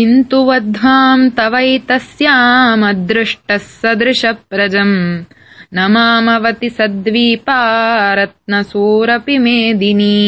किन्तु वध्वाम् तवैतस्यामदृष्टः सदृशप्रजम् न मामवति सद्वीपारत्नसूरपि मेदिनी।